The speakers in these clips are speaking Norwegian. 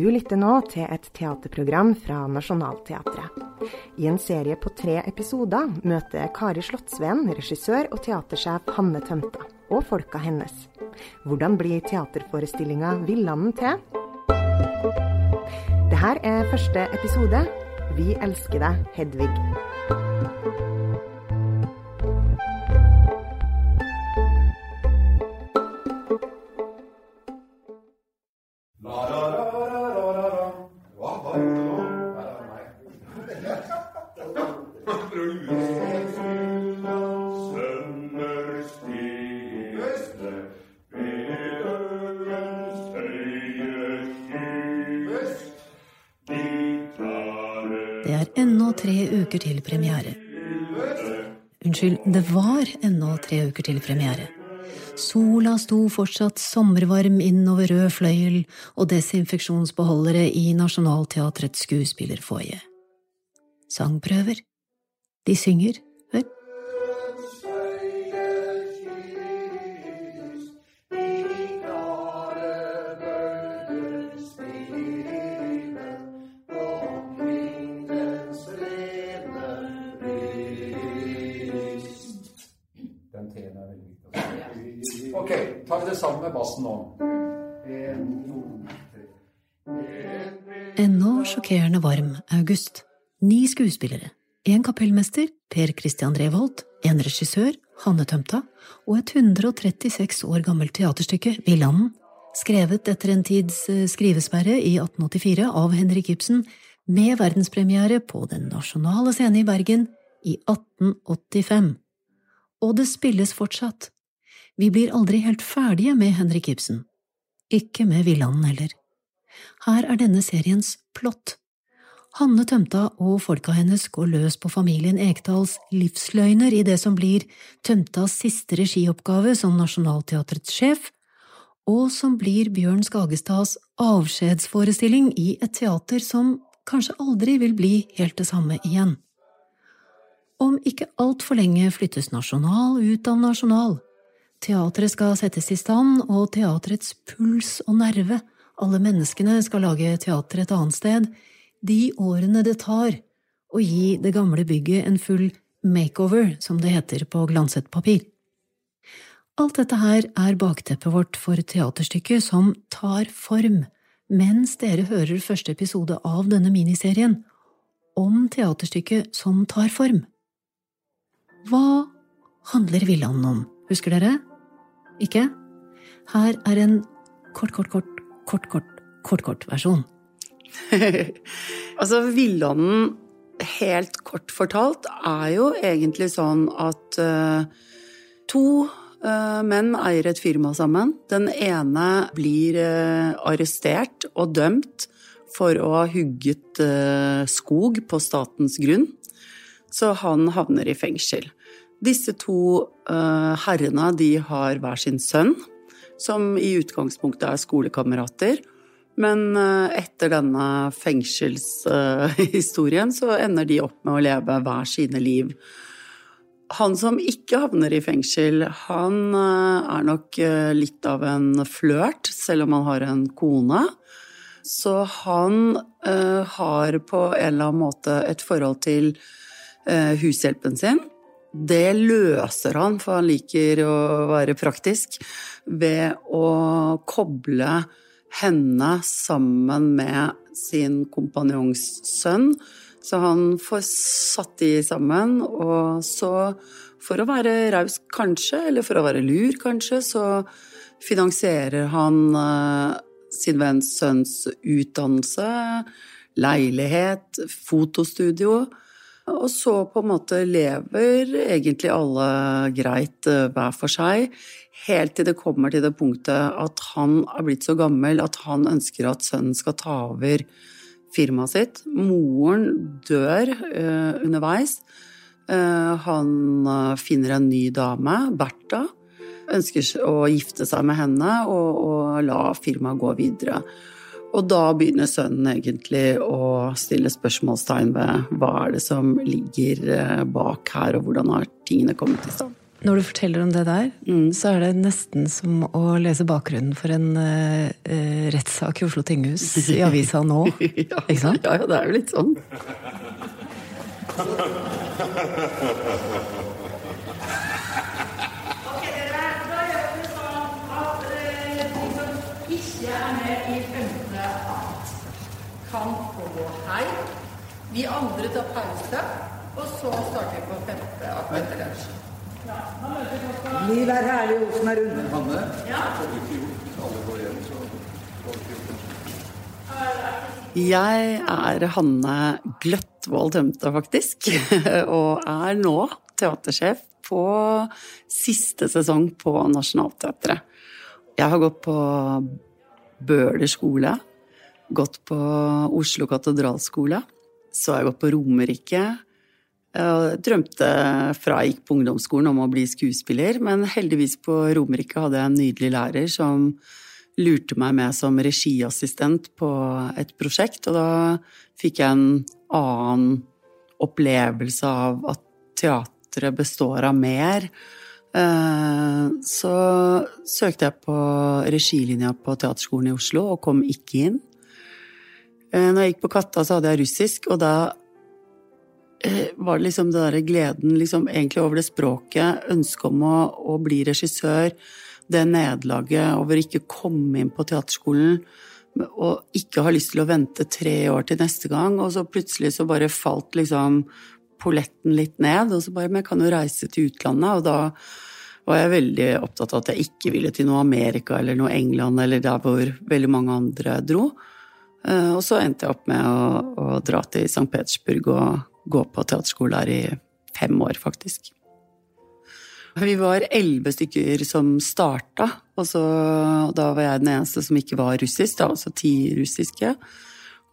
Du lytter nå til et teaterprogram fra Nationaltheatret. I en serie på tre episoder møter Kari Slottsveen regissør og teatersjef Hanne Tømta og folka hennes. Hvordan blir teaterforestillinga 'Villanden' til? Dette er første episode. Vi elsker deg, Hedvig. Det er ennå tre uker til premiere. Unnskyld, det var ennå tre uker til premiere. Sola sto fortsatt sommervarm innover rød fløyel og desinfeksjonsbeholdere i Nationaltheatrets skuespillerfoie. Sangprøver. De synger, skuespillere. En kapellmester, Per Christian Revold, en regissør, Hanne Tømta, og et 136 år gammelt teaterstykke, Villanden, skrevet etter en tids eh, skrivesperre i 1884 av Henrik Ibsen, med verdenspremiere på Den nasjonale scene i Bergen i 1885. Og det spilles fortsatt. Vi blir aldri helt ferdige med Henrik Ibsen. Ikke med Villanden heller. Her er denne seriens plott. Hanne Tømta og folka hennes går løs på familien Ekdals livsløgner i det som blir Tømtas siste regioppgave som Nationaltheatrets sjef, og som blir Bjørn Skagestads avskjedsforestilling i et teater som kanskje aldri vil bli helt det samme igjen. Om ikke altfor lenge flyttes Nasjonal ut av Nasjonal. Teatret skal settes i stand, og teatrets puls og nerve, alle menneskene skal lage teater et annet sted, de årene det tar å gi det gamle bygget en full makeover, som det heter på glanset papir. Alt dette her er bakteppet vårt for teaterstykket som tar form, mens dere hører første episode av denne miniserien om teaterstykket som tar form. Hva handler Villanden om, husker dere? Ikke? Her er en kort, kort, kort, kort, kort, kort, kort versjon. altså, Villånden, helt kort fortalt, er jo egentlig sånn at uh, to uh, menn eier et firma sammen. Den ene blir uh, arrestert og dømt for å ha hugget skog på statens grunn. Så han havner i fengsel. Disse to herrene de har hver sin sønn, som i utgangspunktet er skolekamerater. Men etter denne fengselshistorien så ender de opp med å leve hver sine liv. Han som ikke havner i fengsel, han er nok litt av en flørt, selv om han har en kone. Så han har på en eller annen måte et forhold til hushjelpen sin. Det løser han, for han liker å være praktisk, ved å koble henne sammen med sin kompanjongs sønn. Så han får satt de sammen, og så, for å være raus kanskje, eller for å være lur kanskje, så finansierer han sin venns sønns utdannelse, leilighet, fotostudio. Og så på en måte lever egentlig alle greit hver for seg, helt til det kommer til det punktet at han er blitt så gammel at han ønsker at sønnen skal ta over firmaet sitt. Moren dør uh, underveis. Uh, han finner en ny dame, Bertha. Ønsker å gifte seg med henne og, og la firmaet gå videre. Og da begynner sønnen egentlig å stille spørsmålstegn ved hva er det som ligger bak her, og hvordan har tingene kommet i stand. Når du forteller om det der, mm. så er det nesten som å lese bakgrunnen for en uh, rettssak i Oslo tinghus i avisa nå. ja, ikke sant? Ja, ja, det er jo litt sånn. kan få gå hjem. Vi andre tar pause, og så starter vi på femte etter lunsj. Liv er herlig, Osen er rund. Hanne, ja? alle går hjem, så jeg er Hanne Gløttvold Tømte, faktisk. Og er nå teatersjef på siste sesong på Nationaltheatret. Jeg har gått på Bøhler skole gått på Oslo katedralskole. Så har jeg gått på Romerike. Jeg drømte fra jeg gikk på ungdomsskolen om å bli skuespiller, men heldigvis på Romerike hadde jeg en nydelig lærer som lurte meg med som regiassistent på et prosjekt, og da fikk jeg en annen opplevelse av at teatret består av mer. Eh, så søkte jeg på regilinja på Teaterskolen i Oslo og kom ikke inn. Eh, når jeg gikk på Katta, så hadde jeg russisk, og da eh, var det liksom det derre gleden liksom egentlig over det språket, ønsket om å, å bli regissør, det nederlaget over ikke å komme inn på teaterskolen og ikke ha lyst til å vente tre år til neste gang, og så plutselig så bare falt liksom polletten litt ned, og så bare Men jeg kan jo reise til utlandet, og da var jeg veldig opptatt av at jeg ikke ville til noe Amerika eller noe England eller der hvor veldig mange andre dro. Eh, og så endte jeg opp med å, å dra til St. Petersburg og gå på teaterskole her i fem år, faktisk. Vi var elleve stykker som starta, og så, da var jeg den eneste som ikke var russisk, da, altså ti russiske.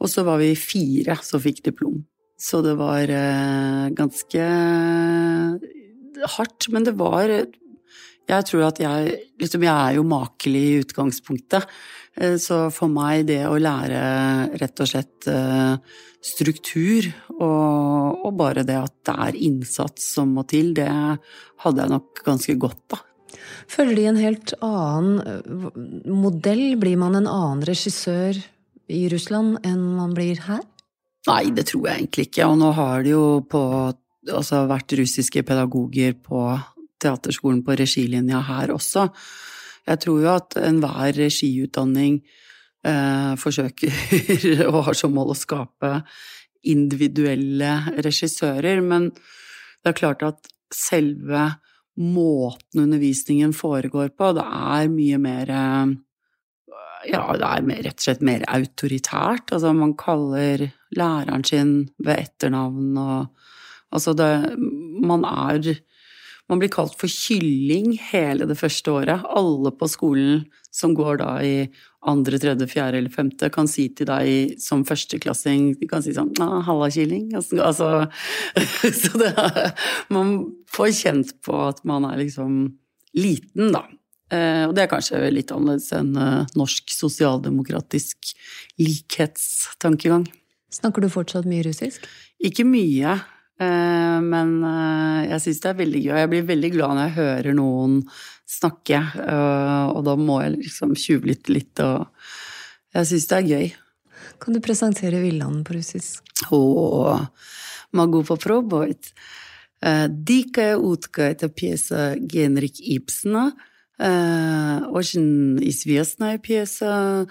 Og så var vi fire som fikk diplom. Så det var eh, ganske hardt, men det var Jeg tror at jeg liksom, Jeg er jo makelig i utgangspunktet. Eh, så for meg det å lære rett og slett eh, struktur og, og, bare det at det er innsats som må til, det hadde jeg nok ganske godt av. Følger de en helt annen eh, modell? Blir man en annen regissør i Russland enn man blir her? Nei, det tror jeg egentlig ikke. Og nå har det jo på, altså vært russiske pedagoger på teaterskolen på regilinja her også. Jeg tror jo at enhver regiutdanning eh, forsøker og har som mål å skape individuelle regissører, men det er klart at selve måten undervisningen foregår på, det er mye mer ja, det er rett og slett mer autoritært. Altså, man kaller læreren sin ved etternavn og Altså, det Man er man blir kalt for kylling hele det første året. Alle på skolen som går da i andre, tredje, fjerde eller femte, kan si til deg som førsteklassing De kan si sånn 'halla, kylling'. Altså, altså Så det er Man får kjent på at man er liksom liten, da. Eh, og det er kanskje litt annerledes enn eh, norsk sosialdemokratisk likhetstankegang. Snakker du fortsatt mye russisk? Ikke mye. Eh, men eh, jeg syns det er veldig gøy. Jeg blir veldig glad når jeg hører noen snakke, eh, og da må jeg liksom tjuvlytte litt, og jeg syns det er gøy. Kan du presentere Villand på russisk? О, могу попробовать. «Дикая утка» – это пьеса Генрик Ипсона, очень известная пьеса.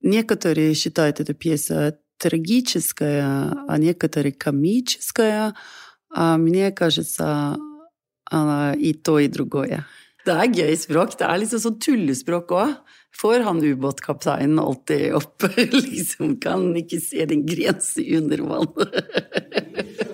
Некоторые считают эту пьесу трагическая, а некоторые комическая. А мне кажется, она и то, и другое. Det er gøy språk. Det er liksom sånn tullespråk òg. Får han ubåtkapteinen alltid opp? liksom kan ikke se den grense under vann.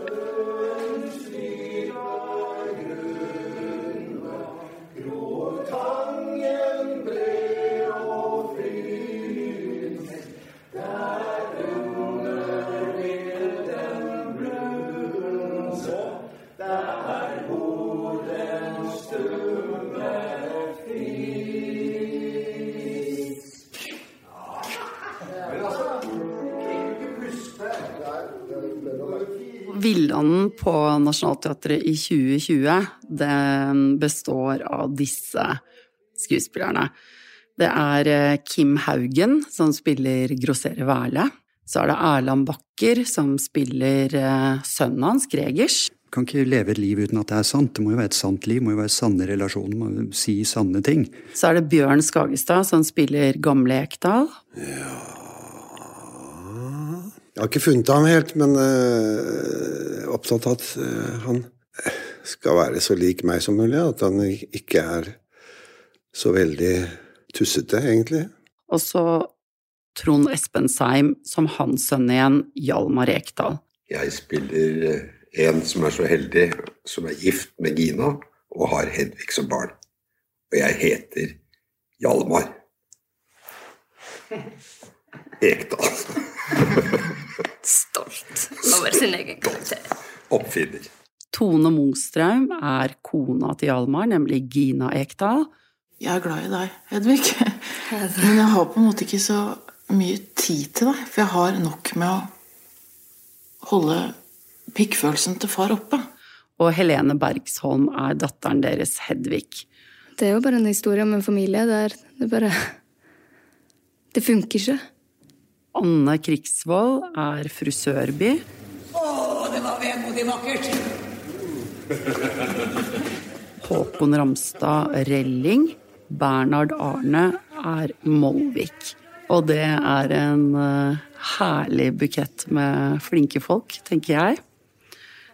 Villanden på Nationaltheatret i 2020, den består av disse skuespillerne. Det er eh, Kim Haugen, som spiller Grossere Væle. Så er det Erland Bakker, som spiller eh, sønnen hans, Gregers. Kan ikke leve et liv uten at det er sant. Det må jo være et sant liv, det må jo være sanne relasjoner, må jo si sanne ting. Så er det Bjørn Skagestad, som spiller Gamle Ekdal. Ja Jeg har ikke funnet ham helt, men øh, opptatt av at øh, han skal være så lik meg som mulig. At han ikke er så veldig tussete, egentlig. Og så Trond Espen Seim som hans sønn igjen, Hjalmar Ekdal. Jeg spiller uh, en som er så heldig, som er gift med Gina og har Hedvig som barn. Og jeg heter Hjalmar. Ekdal. Stolt over sin egen karakter. Oppfinner. Tone Mostraum er kona til Hjalmar, nemlig Gina Ekdal. Jeg er glad i deg, Hedvig. Men jeg har på en måte ikke så mye tid til deg, for jeg har nok med å holde pikkfølelsen til far oppe. Og Helene Bergsholm er datteren deres, Hedvig. Det er jo bare en historie om en familie der det bare Det funker ikke. Anne Krigsvold er frisørby. Å, det var vemodig vakkert! Håkon Ramstad Relling. Bernhard Arne er Molvik. Og det er en uh, herlig bukett med flinke folk, tenker jeg.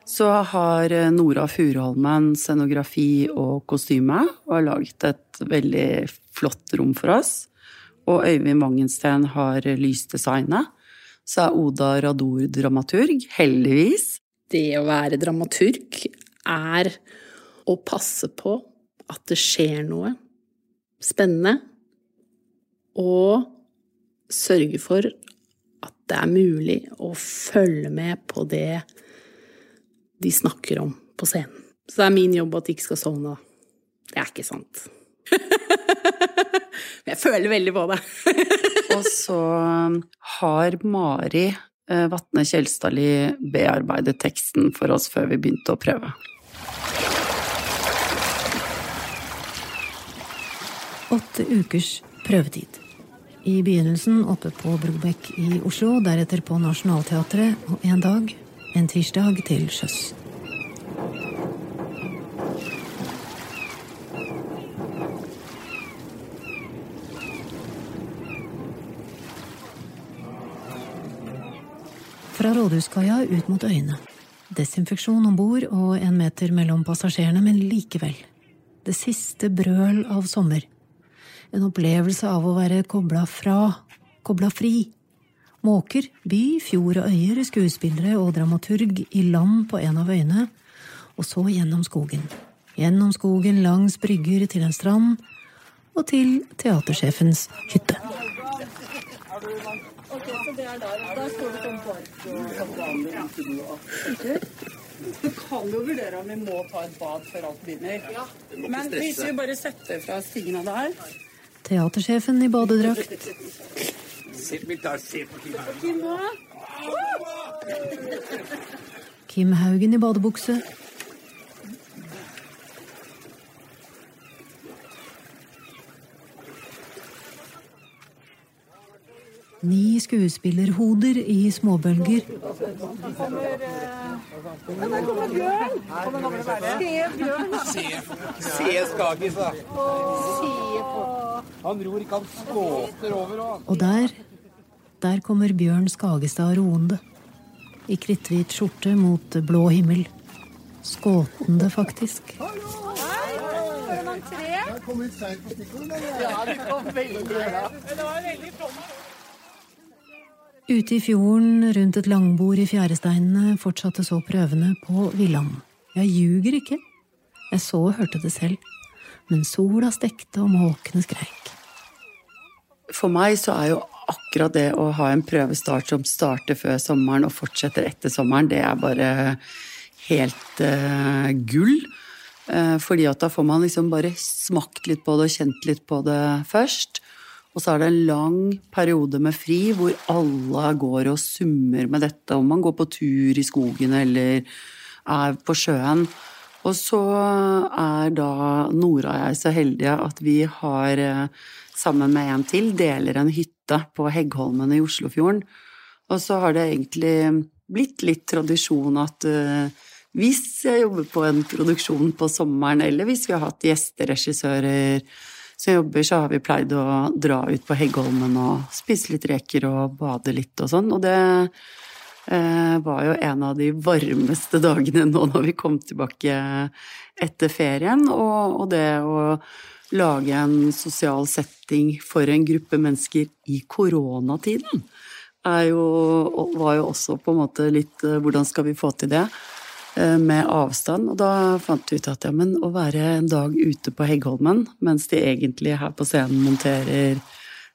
Så har Nora Furuholmen scenografi og kostyme og har laget et veldig flott rom for oss. Og Øyvind Mangensten har lysdesignet. Så er Oda Rador dramaturg, heldigvis. Det å være dramaturg er å passe på at det skjer noe spennende, og sørge for at det er mulig å følge med på det de snakker om på scenen. Så det er min jobb at de ikke skal sovne, da. Det er ikke sant. Men jeg føler veldig på det. og så har Mari eh, Vatne Kjelstadli bearbeidet teksten for oss før vi begynte å prøve. Åtte ukers prøvetid. I begynnelsen oppe på Brobekk i Oslo, deretter på Nationaltheatret, og en dag, en tirsdag, til sjøs. Fra rådhuskaia ut mot øyene. Desinfeksjon om bord og en meter mellom passasjerene, men likevel. Det siste brøl av sommer. En opplevelse av å være kobla fra, kobla fri. Måker, by, fjord og øyer, skuespillere og dramaturg i land på en av øyene, og så gjennom skogen. Gjennom skogen langs brygger til en strand, og til teatersjefens hytte. Du kan jo vurdere om vi må ta et bad før alt begynner. Men hvis vi bare setter fra stigene der Teatersjefen i badedrakt. Kim Haugen i badebukse. Ni skuespillerhoder i småbølger. Der kommer Bjørn! Se Bjørn! Se Skagis, da. Han ror ikke, han skåter over. Og, og der, der kommer Bjørn Skagestad roende. I kritthvit skjorte mot blå himmel. Skåtende, faktisk. Jeg kom litt seint på stikkordet. Ja, det kom veldig bra. Men Det var veldig flott. Ute i fjorden, rundt et langbord i fjæresteinene, fortsatte så prøvene på Villand. Jeg ljuger ikke. Jeg så og hørte det selv. Men sola stekte, og måkene skreik. For meg så er jo akkurat det å ha en prøvestart som starter før sommeren og fortsetter etter sommeren, det er bare helt uh, gull. Uh, fordi at da får man liksom bare smakt litt på det og kjent litt på det først. Og så er det en lang periode med fri hvor alle går og summer med dette, om man går på tur i skogen eller er på sjøen. Og så er da Nora og jeg så heldige at vi har, eh, sammen med en til, deler en hytte på Heggholmen i Oslofjorden. Og så har det egentlig blitt litt tradisjon at uh, hvis jeg jobber på en produksjon på sommeren, eller hvis vi har hatt gjesteregissører som jobber, så har vi pleid å dra ut på Heggholmen og spise litt reker og bade litt og sånn. Og det eh, var jo en av de varmeste dagene nå når vi kom tilbake etter ferien, og, og det å lage en sosial setting for en gruppe mennesker i koronatiden jo, var jo også på en måte litt eh, Hvordan skal vi få til det? Eh, med avstand. Og da fant vi ut at ja, men å være en dag ute på Heggholmen mens de egentlig her på scenen monterer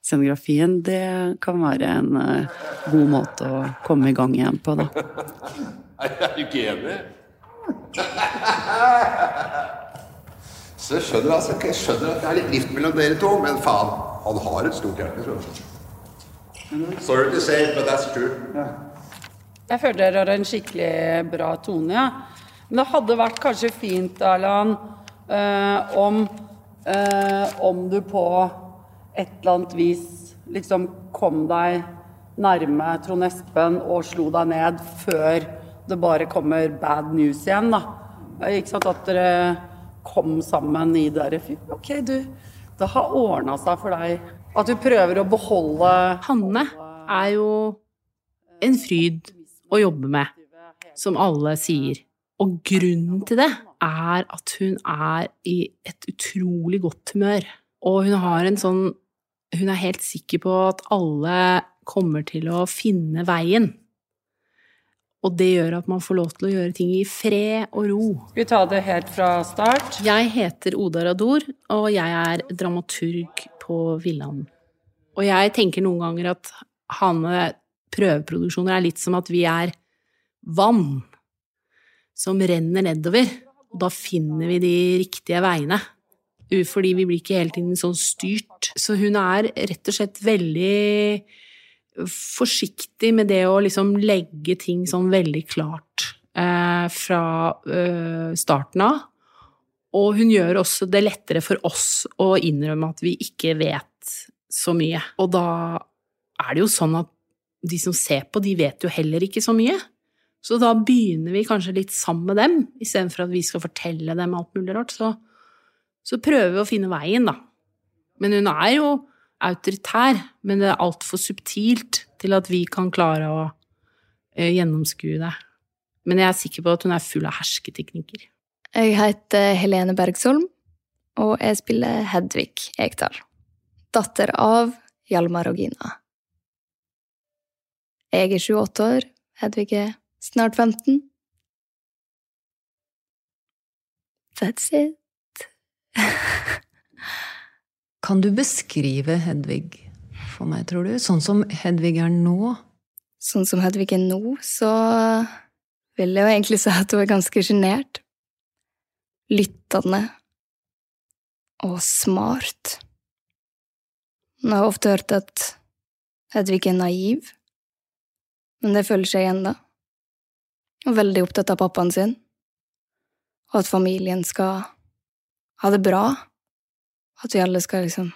scenografien, det kan være en uh, god måte å komme i gang igjen på, da. Er du ikke enig? Så jeg skjønner, altså, jeg skjønner at det er litt rift mellom dere to, men faen, han har et stort hjerte. Sorry to say, but that's true. Jeg føler dere har en skikkelig bra tone, ja. Men det hadde vært kanskje fint, Erland, eh, om, eh, om du på et eller annet vis liksom kom deg nærme Trond Espen og slo deg ned før det bare kommer bad news igjen, da. Ikke sant at dere kom sammen i dere OK, du, det har ordna seg for deg. At du prøver å beholde Hanne er jo en fryd å jobbe med, som alle sier. Og grunnen til det er at hun er i et utrolig godt humør. Og hun har en sånn Hun er helt sikker på at alle kommer til å finne veien. Og det gjør at man får lov til å gjøre ting i fred og ro. Skal vi ta det helt fra start? Jeg heter Oda Rador, og jeg er dramaturg på Villanden. Og jeg tenker noen ganger at Hanne prøveproduksjoner er litt som at vi er vann som renner nedover, og da finner vi de riktige veiene. Fordi vi blir ikke hele tiden sånn styrt. Så hun er rett og slett veldig forsiktig med det å liksom legge ting sånn veldig klart eh, fra eh, starten av. Og hun gjør også det lettere for oss å innrømme at vi ikke vet så mye. Og da er det jo sånn at de som ser på, de vet jo heller ikke så mye. Så da begynner vi kanskje litt sammen med dem, istedenfor at vi skal fortelle dem alt mulig rart. Så, så prøver vi å finne veien, da. Men hun er jo autoritær, men det er altfor subtilt til at vi kan klare å uh, gjennomskue det. Men jeg er sikker på at hun er full av hersketeknikker. Jeg heter Helene Bergsholm, og jeg spiller Hedvig Ekdal. Datter av Hjalmar og Gina. Jeg er 28 år, Hedvig er snart 15. That's it. kan du beskrive Hedvig for meg, tror du? Sånn som Hedvig er nå? Sånn som Hedvig er nå, så vil jeg jo egentlig si at hun er ganske sjenert. Lyttende. Og smart. Jeg har ofte hørt at Hedvig er naiv men det føler seg igjen, da. Og veldig opptatt av pappaen sin, og at familien skal ha det bra, at vi alle skal liksom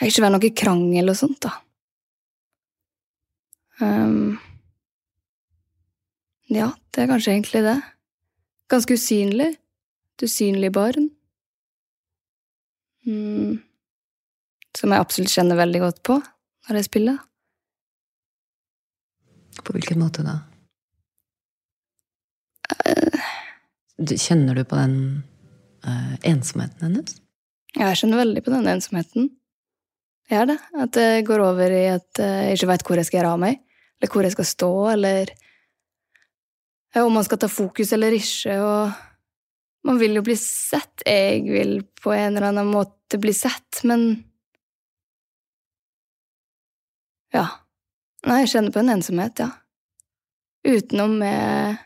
Det ikke være noe krangel og sånt, da. Um, ja, det er kanskje egentlig det. Ganske usynlig. Et usynlig barn. Mm. Som jeg absolutt kjenner veldig godt på når jeg spiller. På hvilken måte da? Kjenner du på den uh, ensomheten hennes? Jeg kjenner veldig på den ensomheten. Jeg gjør det. At det går over i at jeg ikke veit hvor jeg skal gjøre av meg, eller hvor jeg skal stå, eller om man skal ta fokus eller ikke, og man vil jo bli sett. Jeg vil på en eller annen måte bli sett, men Ja. Nei, jeg kjenner på en ensomhet, ja. Utenom med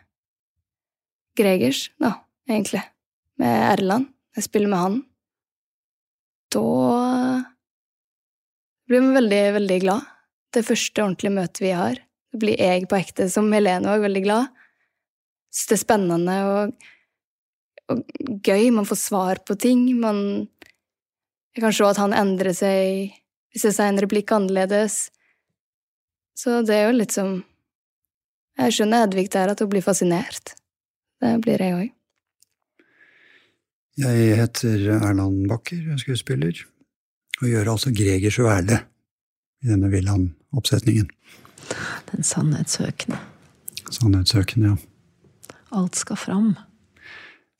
Gregers, da, egentlig. Med Erland. Jeg spiller med han. Da blir man veldig, veldig glad. Det første ordentlige møtet vi har. Da blir jeg på ekte, som Helene òg, veldig glad. Syns det er spennende og, og gøy. Man får svar på ting. Man Jeg kan se at han endrer seg hvis jeg sier en replikk annerledes. Så det er jo litt som Jeg skjønner Edvig der, at hun blir fascinert. Det blir jeg òg. Jeg heter Erland Bakker, jeg er skuespiller, og gjør altså Greger Værle i denne Wilhelm-oppsetningen. Den sannhetssøkende. Sannhetssøkende, ja. Alt skal fram.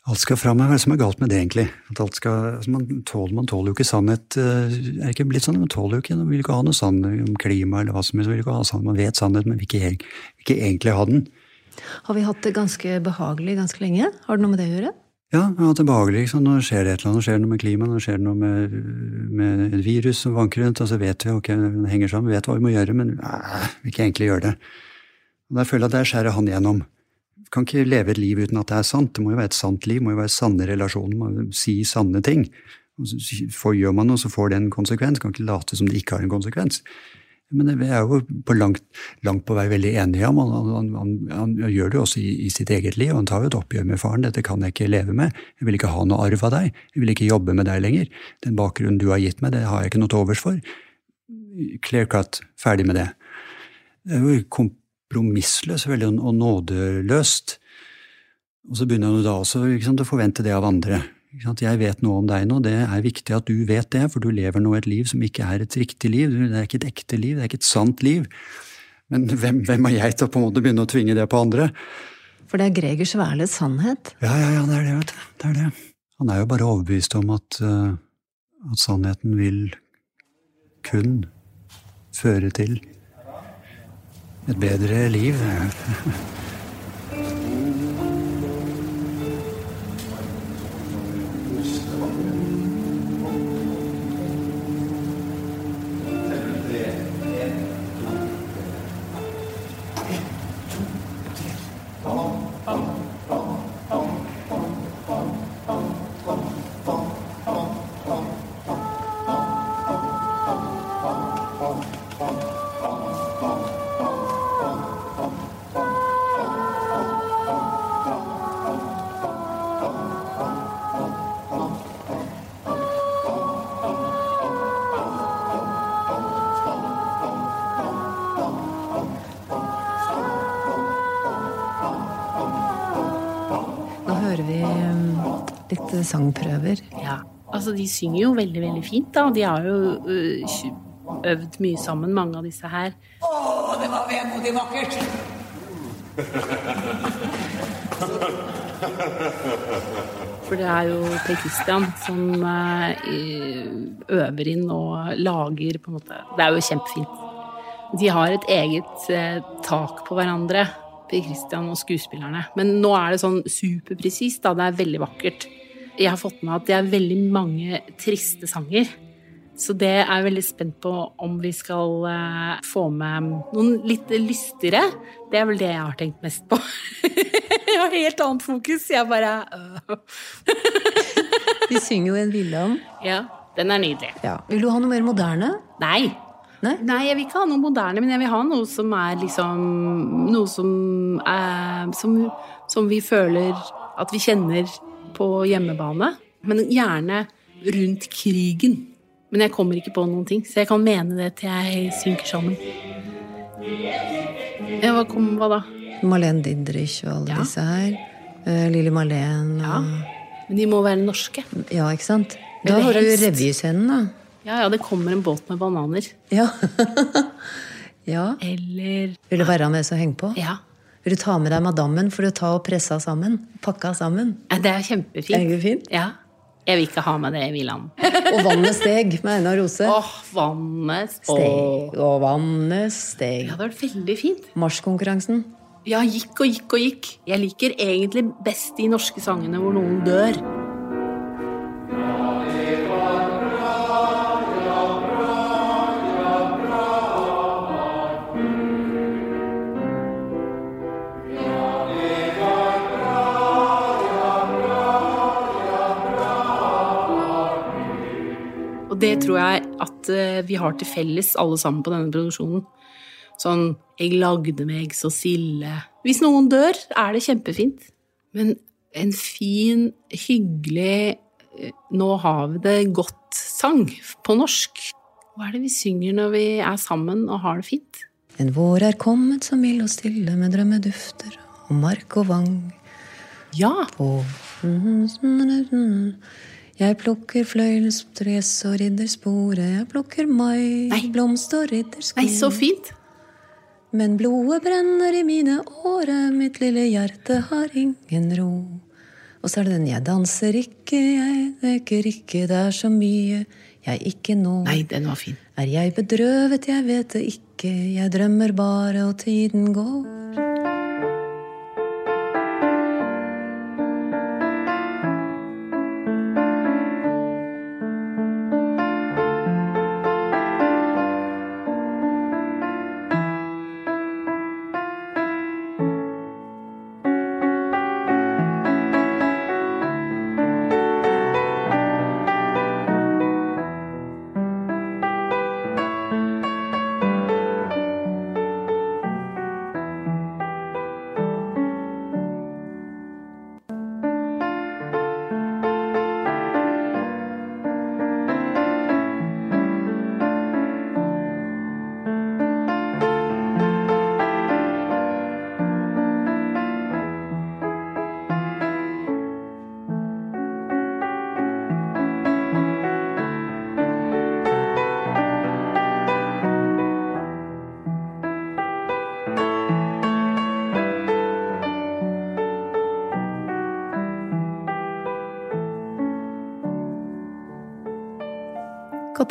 Alt skal fram. Hva er det som er galt med det, egentlig? At alt skal, altså man, tåler, man tåler jo ikke sannhet. eh, Er det ikke blitt sånn? Man tåler jo ikke, man vil ikke ha noe sannhet om klima eller hva som helst. Man, vil ikke ha sannhet. man vet sannhet, men vil ikke, vil ikke egentlig ha den. Har vi hatt det ganske behagelig ganske lenge? Har det noe med det å gjøre? Ja, ja det er behagelig. Liksom. Nå skjer det et eller annet. Nå skjer det noe med klima, nå skjer det noe med, med et virus som vanker rundt. Og så vet vi ok, det henger sammen, vi vet hva vi må gjøre, men øh, vi ikke egentlig gjøre det. Og Der føler jeg at der skjærer han gjennom. Kan ikke leve et liv uten at det er sant. Det må jo være et sant liv, det må jo være sanne relasjoner, må si sanne ting. Får, gjør man noe, så får det en konsekvens. Kan ikke late som det ikke har en konsekvens. Men vi er jo på langt, langt på vei veldig enige om. Han, han, han, han gjør det jo også i, i, sitt eget liv. Han tar jo et oppgjør med faren. 'Dette kan jeg ikke leve med. Jeg vil ikke ha noe arv av deg. Jeg vil ikke jobbe med deg lenger. Den bakgrunnen du har gitt meg, det har jeg ikke noe til overs for.' Clear cut. Ferdig med det. Det er jo kompromissløst veldig, og nådeløst. Og så begynner han da også sant, å forvente det av andre. Jeg vet noe om deg nå, det er viktig at du vet det, for du lever nå et liv som ikke er et riktig liv. Det er ikke et ekte liv, det er ikke et sant liv. Men hvem, hvem er jeg til å på en måte begynne å tvinge det på andre? For det er Gregers Værles sannhet. Ja, ja, ja, det er det, vet du. Det er det. Han er jo bare overbevist om at, uh, at sannheten vil kun føre til et bedre liv. Sangprøver. Ja, altså de synger jo veldig, veldig fint, da. De har jo øh, øvd mye sammen, mange av disse her. Å, det var vemodig vakkert! For det er jo Per Christian som øh, øver inn og lager på en måte Det er jo kjempefint. De har et eget øh, tak på hverandre, Per Christian og skuespillerne. Men nå er det sånn superpresist, da. Det er veldig vakkert. Jeg har fått med at det er veldig mange triste sanger. Så det er jeg veldig spent på om vi skal uh, få med noen litt lystigere. Det er vel det jeg har tenkt mest på. jeg har helt annet fokus. Jeg bare Vi De synger jo en Wilhelm. Ja, den er nydelig. Ja. Vil du ha noe mer moderne? Nei. Nei? Nei, jeg vil ikke ha noe moderne, men jeg vil ha noe som er liksom Noe som er Som, som vi føler at vi kjenner på hjemmebane. Men gjerne rundt krigen. Men jeg kommer ikke på noen ting, så jeg kan mene det til jeg synker sammen. Ja, hva kom hva da? Malene Didrich og alle Ja. disse her. Uh, Lille Malene og Men de må være norske. Ja, ikke sant? Da har du revyscenen, da. Ja, ja, det kommer en båt med bananer. Ja. ja. Eller Vil du være med så henge på? Ja. Vil du ta med deg madammen for å ta og pressa sammen? Pakka sammen? Det er kjempefint. Er det fint? Ja. Jeg vil ikke ha med det i Viland. Og Vannet steg med Einar Rose. Åh, vannet Steg og vannet steg. Det hadde vært veldig fint. Marsjkonkurransen. Ja, gikk og gikk og gikk. Jeg liker egentlig best de norske sangene hvor noen dør. Det tror jeg at eh, vi har til felles, alle sammen på denne produksjonen. Sånn 'jeg lagde meg så silde'. Hvis noen dør, er det kjempefint. Men en fin, hyggelig eh, 'nå har vi det godt'-sang på norsk. Hva er det vi synger når vi er sammen og har det fint? En vår er kommet så mild og stille med drømmedufter og mark og vang. Ja! Og jeg plukker fløyelsdress og ridderspore, jeg plukker mai, blomst og riddersko. Nei, så fint! Men blodet brenner i mine årer, mitt lille hjerte har ingen ro. Og så er det den 'jeg danser ikke, jeg veker ikke', det er så mye jeg ikke når. Nei, den var fin. Er jeg bedrøvet, jeg vet det ikke, jeg drømmer bare, og tiden går.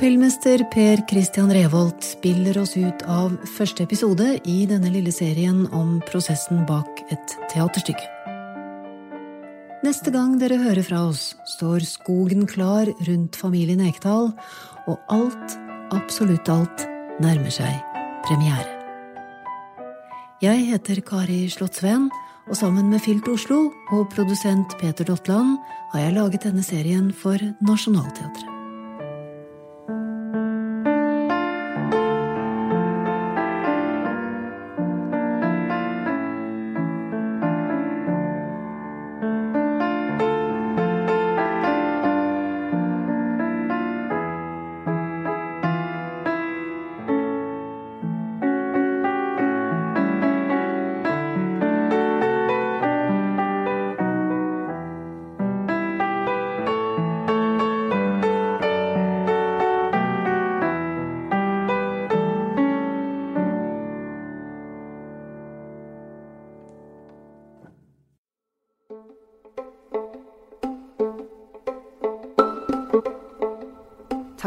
Kapellmester Per Christian Revolt spiller oss ut av første episode i denne lille serien om prosessen bak et teaterstykke. Neste gang dere hører fra oss, står skogen klar rundt familien Ekdal, og alt, absolutt alt, nærmer seg premiere. Jeg heter Kari Slottsveen, og sammen med Filt Oslo og produsent Peter Dotland har jeg laget denne serien for Nationaltheatret.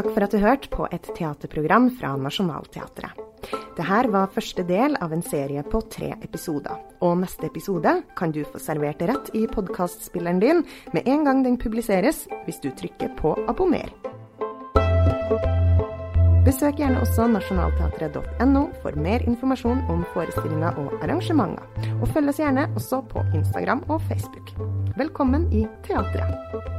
Takk for at du hørte på et teaterprogram fra Nationaltheatret. Dette var første del av en serie på tre episoder. Og neste episode kan du få servert rett i podkastspilleren din med en gang den publiseres, hvis du trykker på abonner. Besøk gjerne også nasjonalteatret.no for mer informasjon om forestillinger og arrangementer. Og følg oss gjerne også på Instagram og Facebook. Velkommen i teatret.